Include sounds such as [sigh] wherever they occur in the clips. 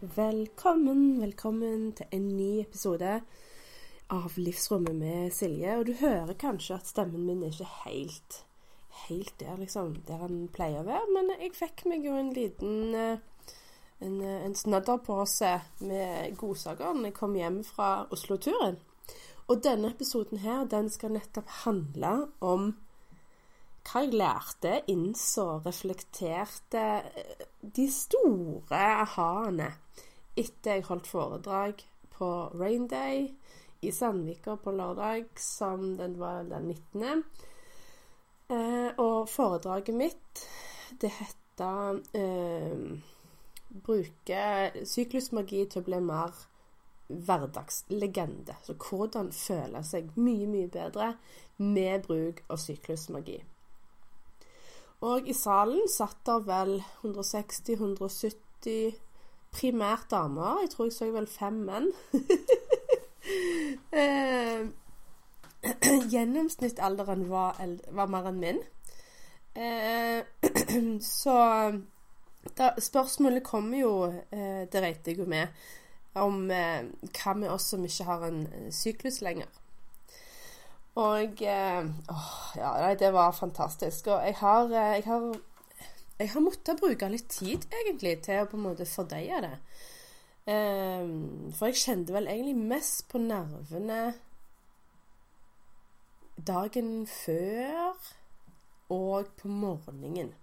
Velkommen, velkommen til en ny episode av Livsrommet med Silje. Og du hører kanskje at stemmen min er ikke helt, helt der, liksom, der han pleier å være. Men jeg fikk meg jo en liten eh, en, eh, en snadderpose med godsaker når jeg kom hjem fra Oslo-turen. Og denne episoden her, den skal nettopp handle om hva jeg lærte, innså, reflekterte eh, De store aha-ene etter jeg holdt foredrag på Rainday i Sandvika på lørdag, som den var den 19. Eh, og foredraget mitt, det heter eh, 'Bruke syklusmagi til å bli mer hverdagslegende'. Så hvordan føle seg mye, mye bedre med bruk av syklusmagi. Og i salen satt der vel 160-170 primært damer. Jeg tror jeg så vel fem menn. [laughs] eh, [clears throat] gjennomsnittsalderen var, var, mer enn min. Eh, [clears throat] så da, spørsmålet kommer jo, eh, det regnet jeg jo med, om eh, hva med oss som ikke har en eh, syklus lenger. Og eh, åh, ja, det var fantastisk. Og jeg har, eh, jeg har jeg har måttet bruke litt tid, egentlig, til å på en måte fordøye det. Um, for jeg kjente vel egentlig mest på nervene dagen før og på morgenen.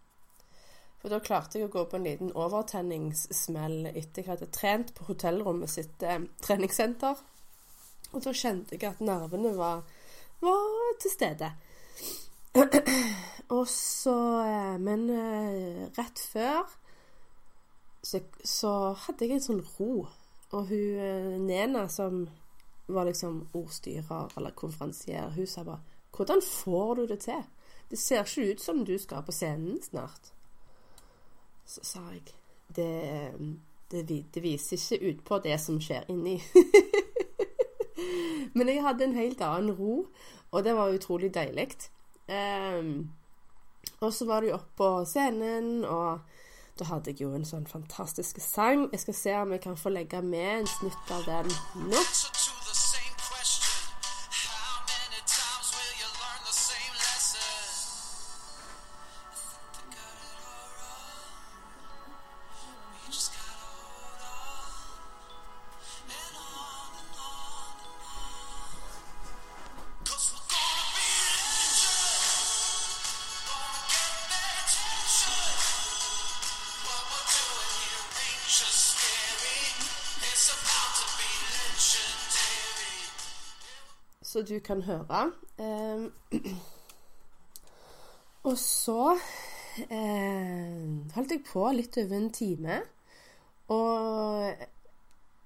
For da klarte jeg å gå på en liten overtenningssmell etter jeg hadde trent på hotellrommet sitt eh, treningssenter. Og da kjente jeg at nervene var, var til stede. Og så eh, Men eh, rett før så, så, hadde jeg en sånn ro. Og hun eh, Nena, som var liksom ordstyrer eller konferansier, hun sa bare 'Hvordan får du det til? Det ser ikke ut som du skal på scenen snart.' Så sa jeg det, det, det viser ikke ut på det som skjer inni. [laughs] [laughs] Men jeg hadde en helt annen ro, og det var utrolig deilig. Um, og så var det jo oppe på scenen, og da hadde jeg jo en sånn fantastisk sang. Jeg skal se om jeg kan få legge med en snutt av den nå. Så du kan høre. Eh, [clears throat] og så eh, holdt jeg på litt over en time. Og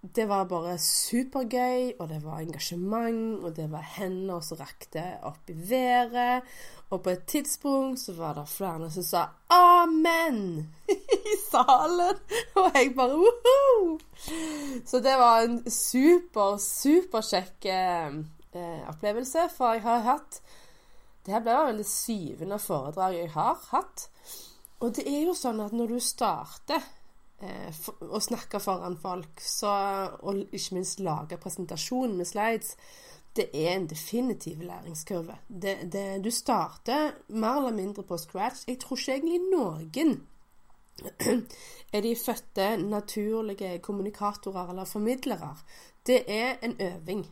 det var bare supergøy, og det var engasjement, og det var hender som rakte opp i været. Og på et tidspunkt så var det flere som sa 'amen' [laughs] i salen. Og jeg bare Woho! Så det var en super, superkjekk eh, opplevelse. For jeg har hatt Det her ble vel det syvende foredraget jeg har hatt. Og det er jo sånn at når du starter eh, å snakke foran folk, så, og ikke minst lage presentasjon med slides, det er en definitiv læringskurve. Det, det, du starter mer eller mindre på scratch. Jeg tror ikke egentlig noen [clears throat] er de fødte naturlige kommunikatorer eller formidlere. Det er en øving.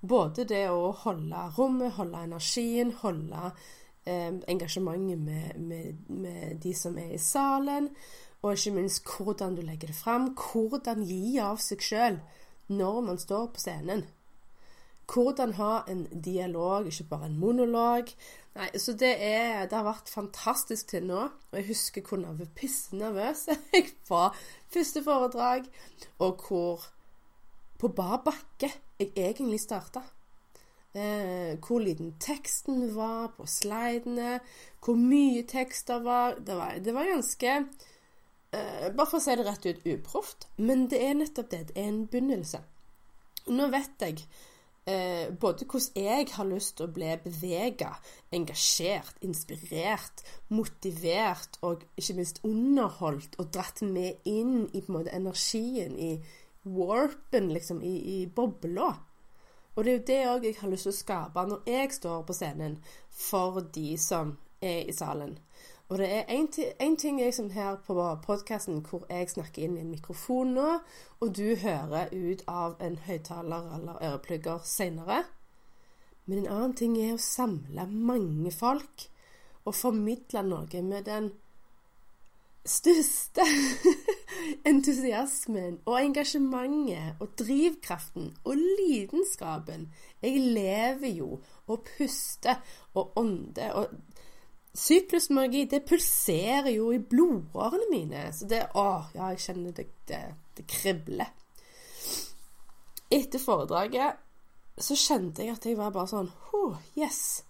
Både det å holde rommet, holde energien, holde eh, engasjementet med, med, med, de som er i salen, og ikke minst hvordan du legger det fram. Hvordan gi av seg sjøl når man står på scenen. hvordan ha en dialog, ikke bare en monolog. Nei, så det, er, det har vært fantastisk til nå. Og jeg husker hvor pisse nervøs [laughs] jeg var første foredrag, og hvor på bar bakke jeg egentlig starta. Eh, hvor liten teksten var på slidene, hvor mye tekster var. Det var, det var ganske eh, Bare for å si det rett ut uproft. Men det er nettopp det. Det er en begynnelse. Nå vet jeg eh, både hvordan jeg har lyst til å bli bevega, engasjert, inspirert, motivert og ikke minst underholdt og dratt med inn i en måte energien, i warpen, liksom, i, i bobla. Og det er jo det òg jeg har lyst til å skape når jeg står på scenen for de som er i salen. Og det er én ting jeg som her på podkasten hvor jeg snakker inn i en mikrofon nå, og du hører ut av en høyttaler eller øreplugger seinere. Men en annen ting er å samle mange folk og formidle noe med den største [laughs] entusiasmen og engasjementet og drivkraften og lidenskapen. Jeg lever jo og puster og ånder. Og syklusmagi, det pulserer jo i blodårene mine. Så det Å, ja, jeg kjenner det, det, det kribler. Etter foredraget så kjente jeg at jeg var bare sånn oh, Yes.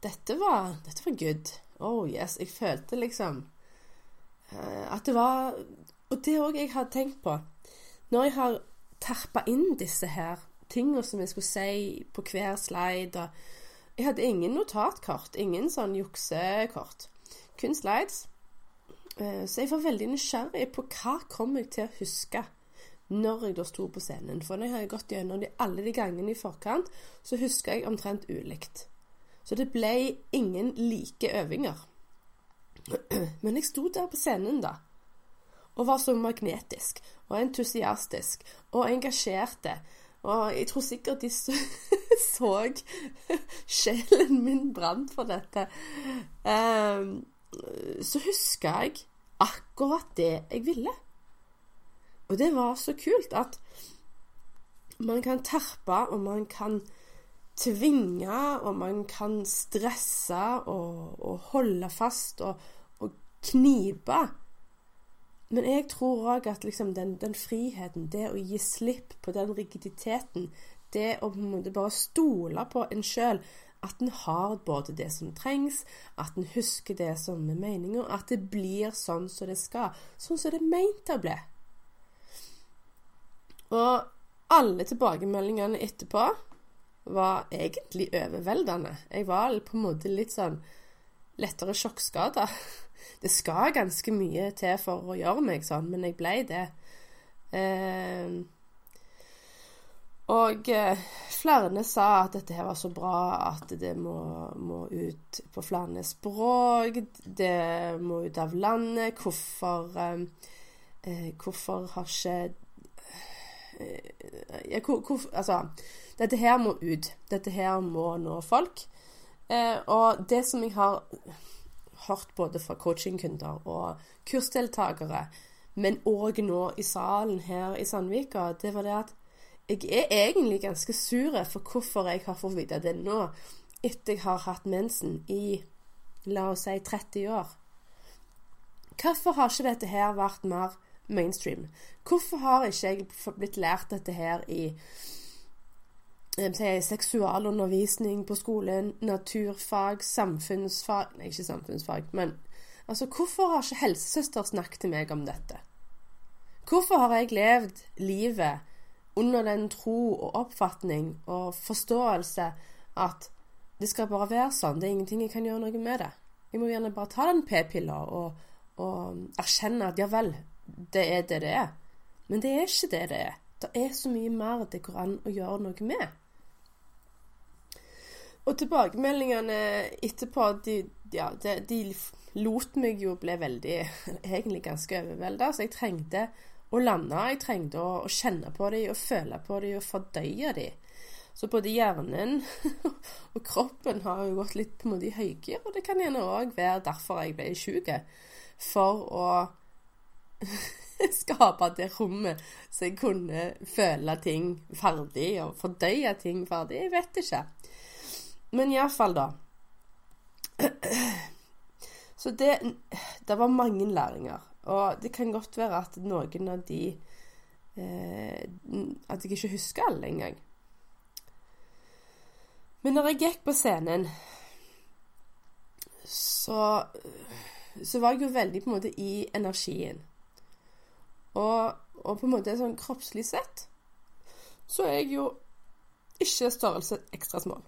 Dette var, dette var good. Oh yes. Jeg følte liksom uh, at det var og det òg jeg har tenkt på. Når jeg har terpa inn disse her tingene som jeg skulle si på hver slide og Jeg hadde ingen notatkort, ingen sånn juksekort. Kun slides. Eh, så jeg var veldig nysgjerrig på hva kom jeg til å huske når jeg da sto på scenen. For når jeg har gått gjennom de, alle de gangene i forkant, så husker jeg omtrent ulikt. Så det ble ingen like øvinger. [clears throat] Men jeg sto der på scenen, da og var så magnetisk og entusiastisk og engasjerte. Og jeg tror sikkert de så, [laughs] sjelen min brant for dette. Um, så husker jeg akkurat det jeg ville. Og det var så kult at man kan terpe, og man kan tvinge, og man kan stresse og, og holde fast og, og knipe. Men jeg tror òg at liksom den, den, friheten, det å gi slipp på den rigiditeten, det å bare stole på en sjøl, at en har både det som trengs, at en husker det som er meninga, at det blir sånn som det skal. Sånn som det er meint å bli. Og alle tilbakemeldingene etterpå var egentlig overveldende. Jeg var på en måte litt sånn lettere sjokkskada. Det skal ganske mye til for å gjøre meg sånn, men jeg ble det. Eh, og flere sa at dette her var så bra at det må, må, ut på flere språk. Det må ut av landet. Hvorfor eh, eh Hvorfor har ikke eh, hvor, hvor, Altså, dette her må ut. Dette her må nå folk. Eh, og det som jeg har hørt både fra coachingkunder og kursdeltakere, men òg nå i salen her i Sandvika, det var det at jeg er egentlig ganske sur for hvorfor jeg har fått vite det nå, etter jeg har hatt mensen i la oss si 30 år. Hvorfor har ikke dette her vært mer mainstream? Hvorfor har ikke jeg blitt lært dette her i seksualundervisning på skolen, naturfag, samfunnsfag Nei, ikke samfunnsfag, men altså, hvorfor har ikke helsesøster snakket til meg om dette? Hvorfor har jeg levd livet under den tro og oppfatning og forståelse at det skal bare være sånn, det er ingenting jeg kan gjøre noe med det. Jeg må gjerne bare ta den p-pilla og, og erkjenne at ja vel, det er det det er. Men det er ikke det det er. Det er så mye mer det går an å gjøre noe med. Og tilbakemeldingene etterpå, de, ja, de, de, lot meg jo bli veldig [laughs] Egentlig ganske overvelda. Så jeg trengte å lande. Jeg trengte å, å kjenne på dem og føle på dem og fordøye dem. Så både hjernen [laughs] og kroppen har jo gått litt på en måte i høygir, og det kan gjerne òg være derfor jeg ble sjuk. For å [laughs] skape det rommet så jeg kunne føle ting ferdig og fordøye ting ferdig. Jeg vet ikke. Men iallfall, da. Så det Det var mange læringer. Og det kan godt være at noen av de eh, At jeg ikke husker alle engang. Men når jeg gikk på scenen, så, så var jeg jo veldig på en måte i energien. Og, og på en måte sånn kroppslig sett så er jeg jo ikke størrelse ekstra smal.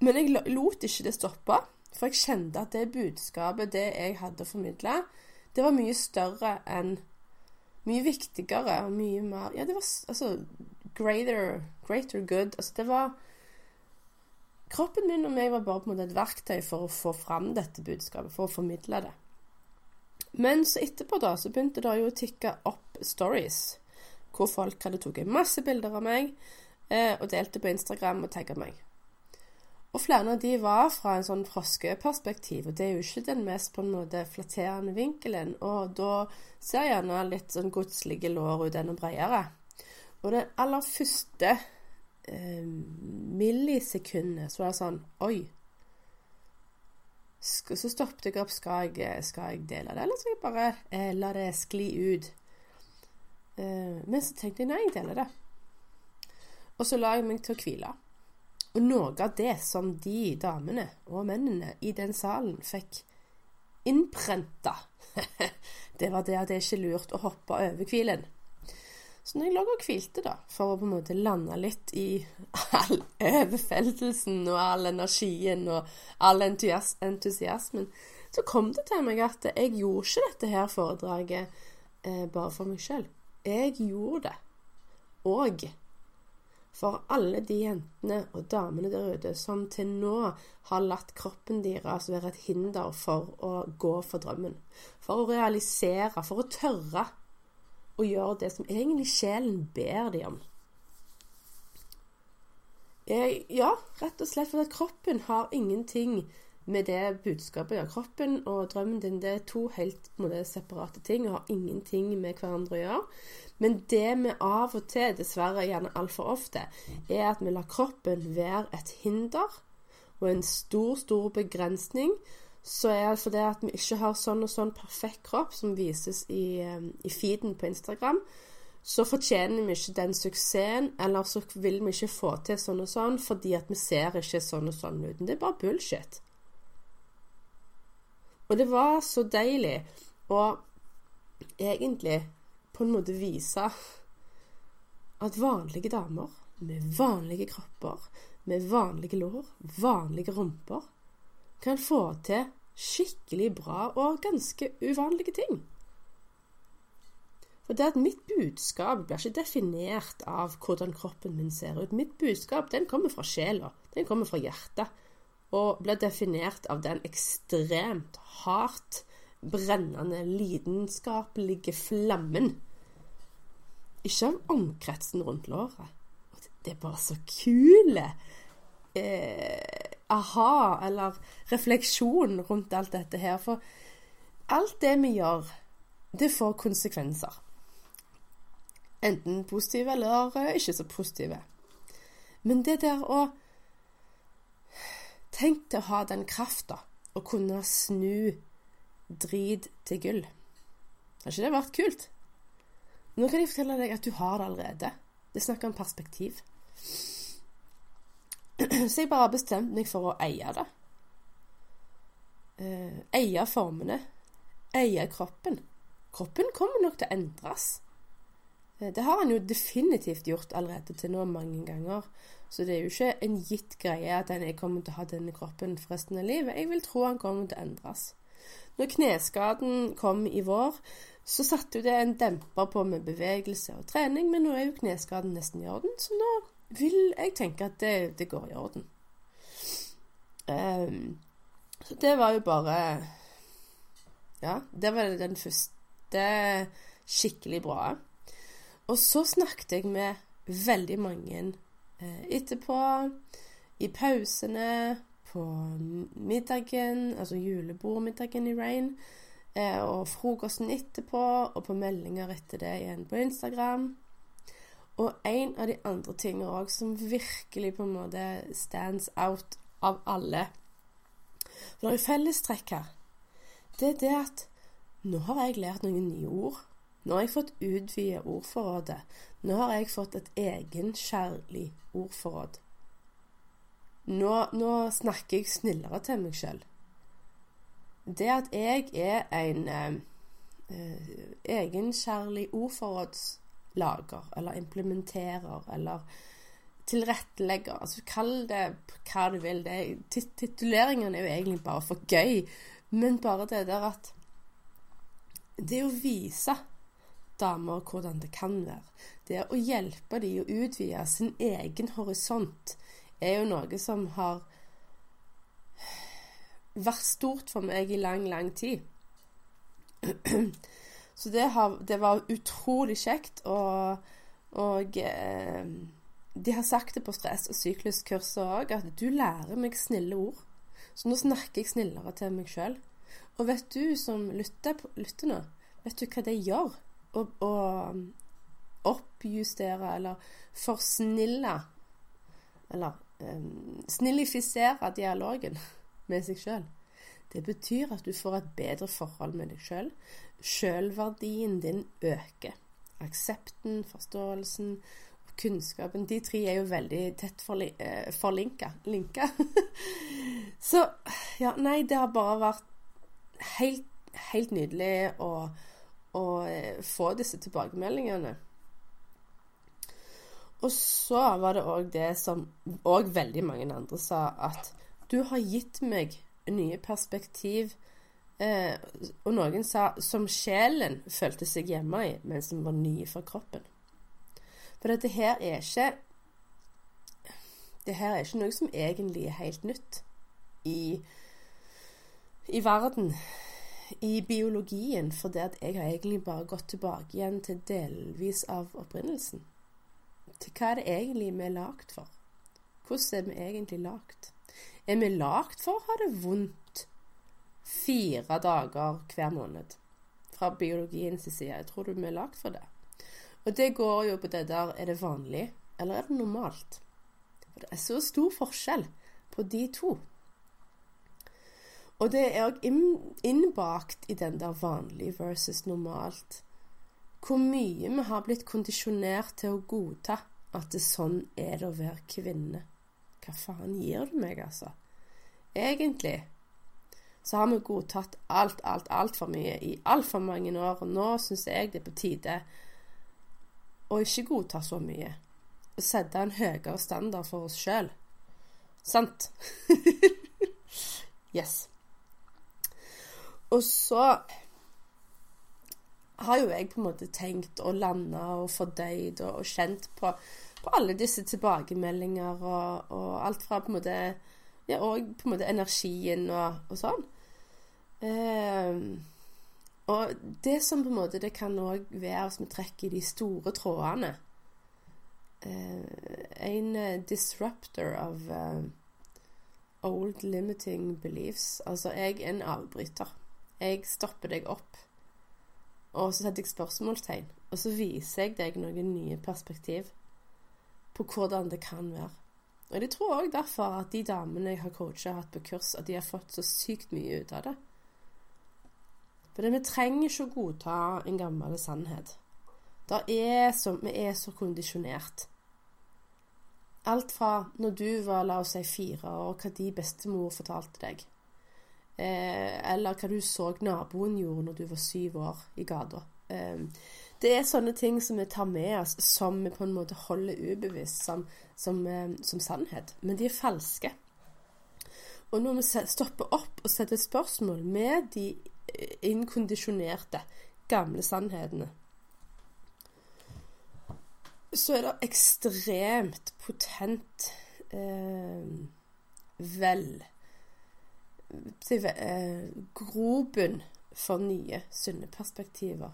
Men jeg lot ikke det stoppe, for jeg kjente at det budskapet, det jeg hadde å formidle, det var mye større enn Mye viktigere og mye mer Ja, det var altså greater, greater good. Altså, det var Kroppen min og meg var bare på en måte et verktøy for å få fram dette budskapet, for å formidle det. Men så etterpå da, så begynte det jo å tikke opp stories hvor folk hadde tatt masse bilder av meg eh, og delte på Instagram og tagga meg. Og flere av de var fra en sånn froskeperspektiv, og det er jo ikke den mest på en måte flatterende vinkelen. Og da ser jeg gjerne litt sånn godslige lår ut enda bredere. Og det aller første eh, millisekundet så var det sånn Oi. Så stoppet jeg opp. Skal jeg, skal jeg dele det, eller skal jeg bare eh, la det skli ut? Eh, men så tenkte jeg nei, jeg deler det. Og så la jeg meg til å hvile. Og noe av det som de damene og mennene i den salen fikk innprenta, [laughs] det var det at det er ikke lurt å hoppe over hvilen. Så når jeg lå og hvilte, da, for å på en måte lande litt i all overfeltelsen og all energien og all entusiasmen, så kom det til meg at jeg gjorde ikke dette her foredraget eh, bare for meg sjøl. Jeg gjorde det. Og for alle de jentene og damene der ute som til nå har latt kroppen deres være et hinder for å gå for drømmen. For å realisere, for å tørre å gjøre det som egentlig sjelen ber de om. Ja, rett og slett fordi kroppen har ingenting med det budskapet. Ja, kroppen og drømmen din det er to helt måte, separate ting og har ingenting med hverandre å gjøre. Men det vi av og til, dessverre gjerne altfor ofte, er at vi lar kroppen være et hinder og en stor, stor begrensning. Så er det fordi at vi ikke har sånn og sånn perfekt kropp som vises i, eh, i feeden på Instagram, så fortjener vi ikke den suksessen, eller så vil vi ikke få til sånn og sånn fordi at vi ser ikke sånn og sånn ut. Det er bare bullshit. Og det var så deilig å egentlig på en måte vise at vanlige damer med vanlige kropper, med vanlige lår, vanlige rumper, kan få til skikkelig bra og ganske uvanlige ting. For det at mitt budskap blir ikke definert av hvordan kroppen min ser ut. Mitt budskap den kommer fra sjela, den kommer fra hjertet, og blir definert av den ekstremt hardt brennende, lidenskapelige flammen ikke av omkretsen rundt låret. Det er bare så kule eh, aha, eller refleksjon rundt alt dette her. For alt det vi gjør, det får konsekvenser. Enten positive eller eh, ikke så positive. Men det der å Tenk til å ha den krafta å kunne snu drit til gull. Har ikke det vært kult? Nå kan jeg fortelle deg at du har det allerede. Det snakker om perspektiv. [clears throat] Så jeg bare har bestemt meg for å eie det. Eh, eie formene. Eie kroppen. Kroppen kommer nok til å endres. Eh, det har han jo definitivt gjort allerede til nå mange ganger. Så det er jo ikke en gitt greie at jeg kommer til å ha denne kroppen for resten av livet. Jeg vil tro han kommer til å endres. Når kneskaden kom i vår, så satte jo det en demper på med bevegelse og trening, men nå er jo kneskaden nesten i orden, så nå vil jeg tenke at det, det går i orden. Um, så det var jo bare Ja, det var den første skikkelig bra. Og så snakket jeg med veldig mange eh, etterpå, i pausene, på middagen, altså julebordmiddagen i Rain. Eh, og frokosten etterpå, og på meldinger etter det igjen på Instagram. Og en av de andre tingene òg som virkelig på en måte stands out av alle For det er fellestrekk her. Det er det at nå har jeg lært noen nye ord. Nå har jeg fått utvide ordforrådet. Nå har jeg fått et egenkjærlig ordforråd. Nå, nå, snakker jeg snillere til meg sjøl. Det at jeg er en eh, eh, egenkjærlig ordforrådslager, eller implementerer, eller tilrettelegger altså Kall det hva du vil. Det, tituleringen er jo egentlig bare for gøy. Men bare det der at Det å vise damer hvordan det kan være, det å hjelpe dem å utvide sin egen horisont, er jo noe som har vært stort for meg i lang, lang tid. [clears throat] Så det, har, det var utrolig kjekt, og, og eh, de har sagt det på stress- og sykluskurset òg, at du lærer meg snille ord. Så nå snakker jeg snillere til meg sjøl. Og vet du som lytter, lytter nå, vet du hva det gjør? Å oppjustere eller forsnille Eller um, snillifisere dialogen med seg sjøl. Det betyr at du får et bedre forhold med deg sjøl. Sjølverdien din øker. Aksepten, forståelsen og kunnskapen De tre er jo veldig tett eh, forlinka. Linka. [laughs] Så ja, nei, det har bare vært helt, helt nydelig å, å eh, få disse tilbakemeldingene. Og så var det òg det som òg veldig mange andre sa, at du har gitt meg nye perspektiv. Eh, og noen sa som sjelen følte seg hjemme i, men som var nye for kroppen. For dette her er ikke Det her er ikke noe som egentlig er helt nytt i, i verden, i biologien, for det at jeg har egentlig bare gått tilbake igjen til delvis av opprinnelsen. Til hva er det egentlig vi er lagd for? Hvordan er vi egentlig lagd? Er vi lagd for å ha det vondt fire dager hver måned? Fra biologiens side. Jeg tror du vi er lagd for det. Og det går jo på det der Er det vanlig, eller er det normalt? For det er så stor forskjell på de to. Og det er òg innbakt i den der vanlig versus normalt. Hvor mye vi har blitt kondisjonert til å godta at det sånn er det å være kvinne. Hva faen gir du meg, altså? Egentlig så har vi godtatt alt, alt, altfor mye i altfor mange år. Og nå syns jeg det er på tide å ikke godta så mye. Å sette en høyere standard for oss sjøl. Sant? [laughs] yes. Og så har jo jeg på en måte tenkt og landa og fordøyd og, og kjent på på alle disse tilbakemeldinger og, og alt fra på en måte Ja, og på en måte energien og, og sånn. Eh, og det som på en måte det kan òg være hvis vi trekker de store trådene eh, En uh, disruptor of uh, old limiting beliefs. Altså, jeg er en avbryter. Jeg stopper deg opp, og så setter jeg spørsmålstegn. Og så viser jeg deg noen nye perspektiv på hvordan det kan være. Og jeg tror òg derfor at de damene jeg har coacha og hatt på kurs, at de har fått så sykt mye ut av det. For vi trenger ikke å godta en gammel sannhet. Er så, vi er så kondisjonert. Alt fra når du var la oss si fire år, hva de bestemor fortalte deg. Eh, eller hva du så naboen gjorde når du var syv år i gata. Eh, det er sånne ting som vi tar med oss, som vi på en måte holder ubevisst som, som, eh, som sannhet. Men de er falske. Og når vi stopper opp og setter spørsmål med de eh, inkondisjonerte, gamle sannhetene, så er det ekstremt potent eh, vel eh, Grobunn for nye, sunne perspektiver.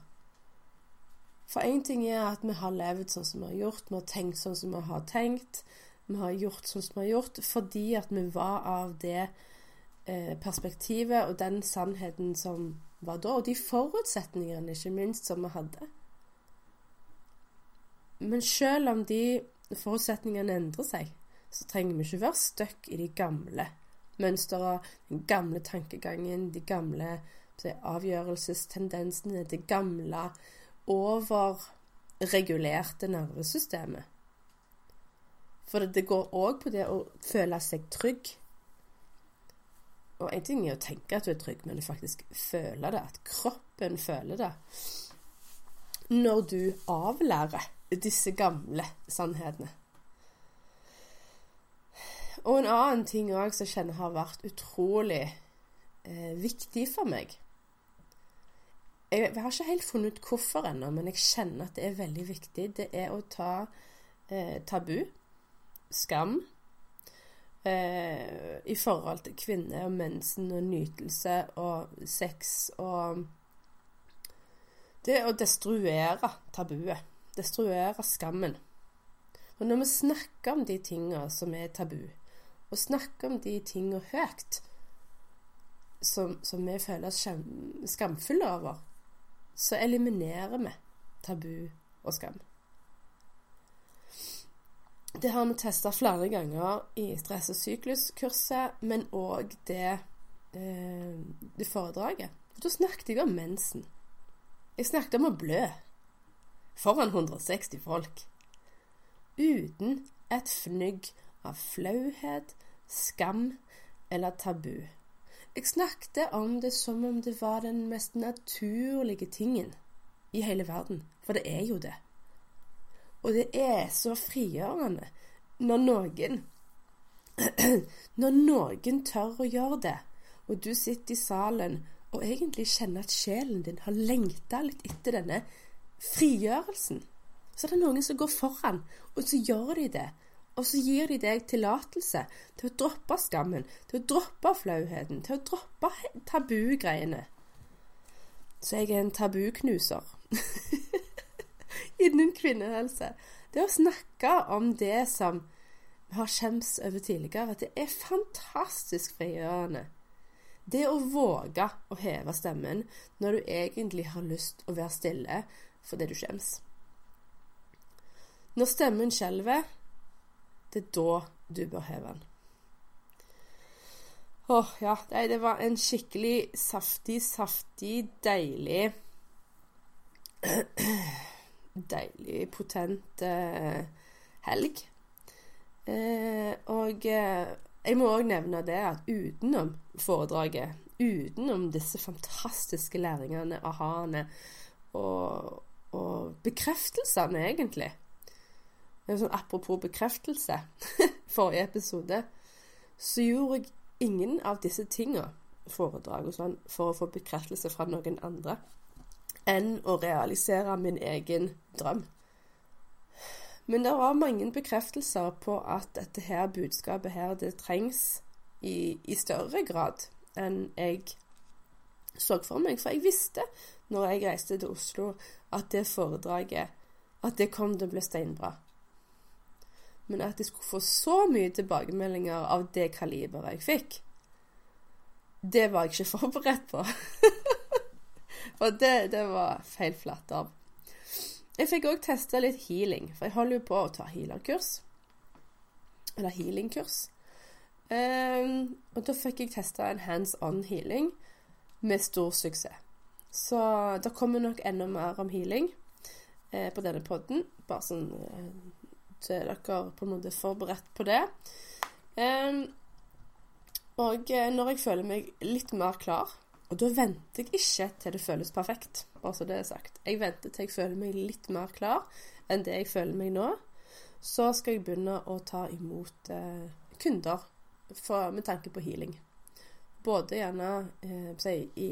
For én ting er at vi har levd sånn som vi har gjort, vi har tenkt sånn som vi har tenkt. Vi har gjort sånn som vi har gjort fordi at vi var av det eh, perspektivet og den sannheten som var da, og de forutsetningene, ikke minst, som vi hadde. Men selv om de forutsetningene endrer seg, så trenger vi ikke være stuck i de gamle mønstrene, den gamle tankegangen, de gamle avgjørelsestendensene, det gamle, overregulerte nervesystemet. For det går òg på det å føle seg trygg. Og en ting er å tenke at du er trygg, men faktisk føle det. At kroppen føler det. Når du avlærer disse gamle sannhetene. Og en annen ting òg som jeg kjenner har vært utrolig eh, viktig for meg. Jeg, jeg, har ikke helt funnet ut hvorfor ennå, men jeg kjenner at det er veldig viktig. Det er å ta eh, tabu, skam, eh, i forhold til kvinner og mensen og nytelse og sex og Det å destruere tabuet. Destruere skammen. Og når vi snakker om de tingene som er tabu, og snakker om de tingene høyt som, som vi føler oss skamfulle over, så eliminerer vi tabu og skam. Det har vi testa flere ganger i stress- og sykluskurset, men òg det, eh, det foredraget. Da snakket jeg om mensen. Jeg snakket om å blø foran 160 folk. Uten et fnugg av flauhet, skam eller tabu. Jeg snakket om det som om det var den mest naturlige tingen i hele verden, for det er jo det. Og det er så frigjørende når noen [clears throat] Når noen tør å gjøre det, og du sitter i salen og egentlig kjenner at sjelen din har lengta litt etter denne frigjørelsen, så er det noen som går foran, og så gjør de det. Og så gir de deg tillatelse til å droppe skammen, til å droppe flauheten, til å droppe tabugreiene. Så jeg er en tabuknuser [laughs] innen kvinnehelse. Det å snakke om det som vi har skjems over tidligere, det er fantastisk frigjørende. Det å våge å heve stemmen når du egentlig har lyst å være stille fordi du skjems. Når stemmen skjelver, det er da du bør heve den. Åh, ja. Nei, det var en skikkelig saftig, saftig, deilig [clears throat] Deilig, potent eh, helg. Eh, og eh, jeg må òg nevne det at utenom foredraget, utenom disse fantastiske læringene, aha-ene og, og bekreftelsene, egentlig, sånn apropos bekreftelse, [laughs] forrige episode, så gjorde jeg ingen av disse tinga, foredrag og sånn, for å få bekreftelse fra noen andre, enn å realisere min egen drøm. Men det var mange bekreftelser på at dette her budskapet her, det trengs i, i større grad enn jeg så for meg. For jeg visste når jeg reiste til Oslo, at det foredraget at det kom til å bli steinbra. Men at jeg skulle få så mye tilbakemeldinger av det kaliberet jeg fikk, det var jeg ikke [laughs] forberedt på. for det, det var feil flatt av. Jeg fikk òg testa litt healing, for jeg holder jo på å ta healerkurs. Eller healingkurs. Um, og da fikk jeg testa en hands on healing med stor suksess. Så det kommer nok enda mer om healing eh, på denne podden. Bare sånn eh, så er dere på en måte forberedt på det. Um, og eh, når jeg føler meg litt mer klar Og da venter jeg ikke til det føles perfekt, bare så det er sagt. Jeg venter til jeg føler meg litt mer klar enn det jeg føler meg nå. Så skal jeg begynne å ta imot eh, kunder for, med tanke på healing. Både gjerne eh, i,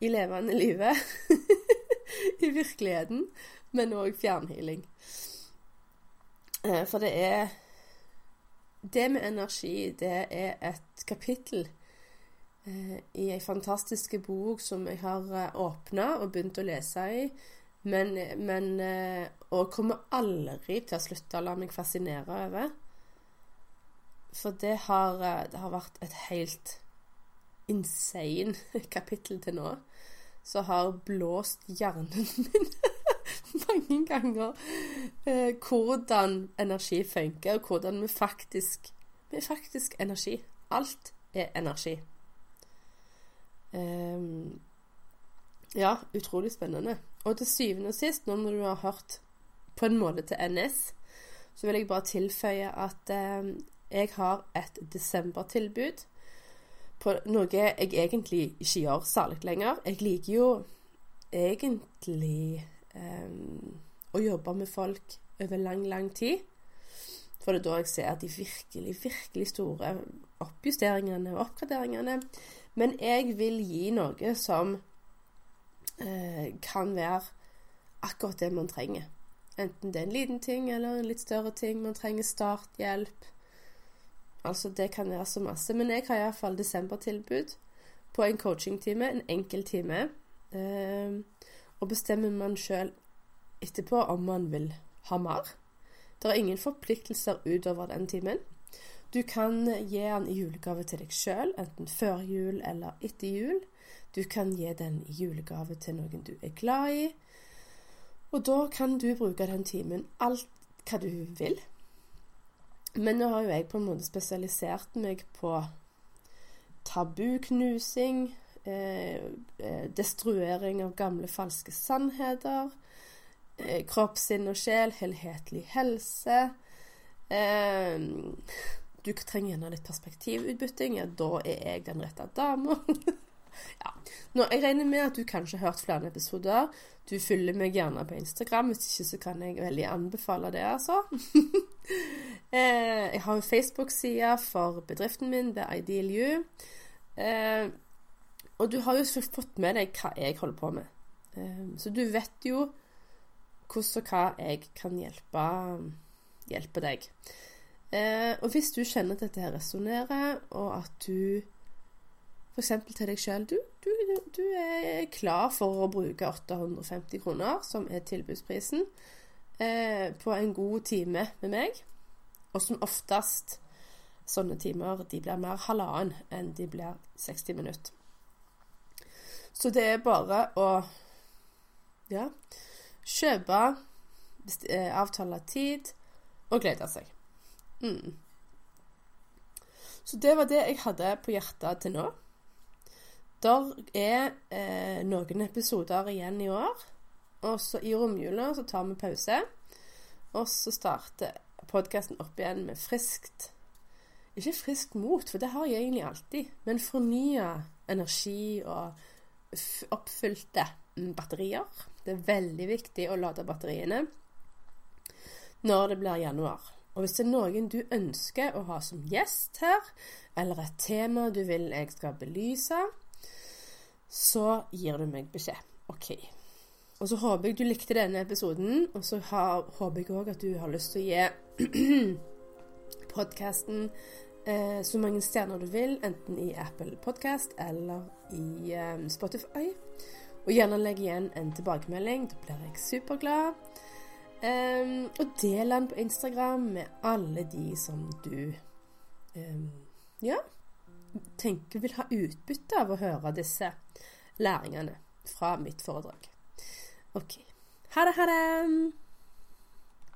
i levende livet, [laughs] i virkeligheten, men òg fjernhealing. Eh, for det er Det med energi, det er et kapittel eh, i ei fantastisk bok som jeg har eh, åpna og begynt å lese i. Men, men Og kommer aldri til å slutte å la meg fascinere over. For det har, det har vært et helt insane [laughs] kapittel til nå. som har blåst hjernen min [laughs] [laughs] mange ganger eh, hvordan energi funker, og hvordan vi faktisk Vi er faktisk energi. Alt er energi. Um, ja, utrolig spennende. Og til syvende og sist, nå når du har hørt på en måte til NS, så vil jeg bare tilføye at eh, jeg har et desembertilbud på noe jeg egentlig ikke gjør særlig lenger. Jeg liker jo egentlig eh, å jobbe med folk over lang, lang tid. For det er da jeg ser de virkelig, virkelig store oppjusteringene og oppgraderingene. Men jeg vil gi noe som eh, kan være akkurat det man trenger. Enten det er en liten ting eller en litt større ting. Man trenger starthjelp. Altså, det kan være så masse. Men jeg har iallfall desembertilbud på en coachingtime, en enkel time. Eh, og bestemmer man sjøl etterpå om man vil ha mer. Det er ingen forpliktelser utover den timen. Du kan gi den i julegave til deg sjøl, enten før jul eller etter jul. Du kan gi den i julegave til noen du er glad i. Og da kan du bruke den timen alt hva du vil. Men nå har jo jeg på en måte spesialisert meg på tabuknusing, destruering av gamle, falske sannheter, eh, kropp, sinn og sjel, helhetlig helse. Eh, du trenger gjerne litt perspektivutbytting. Ja, da er jeg den rette dama. [laughs] ja. Nå, jeg regner med at du kanskje har hørt flere episoder. Du følger meg gjerne på Instagram. Hvis ikke så kan jeg veldig anbefale det, altså. [laughs] Eh, jeg har en Facebook-side for bedriften min, The Ideal You. Eh, og du har jo fått med deg hva jeg holder på med. Eh, så du vet jo hvordan og hva jeg kan hjelpe, hjelpe deg. og hvis du kjenner at dette her resonnerer, og at du f.eks. til deg sjøl du, du, du, er klar for å bruke 850 kroner, som er tilbudsprisen, på en god time med meg og som oftest sånne timer de blir mer halvannen enn de blir 60 minutter. Så det er bare å ja, kjøpe, eh, avtale tid og glede seg. Mm. Så det var det jeg hadde på hjertet til nå. Der er eh, noen episoder igjen i år. Og så i romjula så tar vi pause. Og så starter podkasten opp igjen med friskt Ikke friskt mot, for det har jeg egentlig alltid, men fornya energi og oppfylte batterier. Det er veldig viktig å lade batteriene når det blir januar. Og hvis det er noen du ønsker å ha som gjest her, eller et tema du vil jeg skal belyse, så gir du meg beskjed. OK. Og så håper jeg du likte denne episoden, og så har, håper jeg òg at du har lyst til å gi [clears throat] podkasten eh, så mange stjerner du vil, enten i Apple Podcast eller i eh, Spotify. Og gjerne legg igjen en tilbakemelding. Da blir jeg superglad. Um, og del den på Instagram med alle de som du um, ja, tenker vil ha utbytte av å høre disse læringene fra mitt foredrag. OK. Ha det, ha det!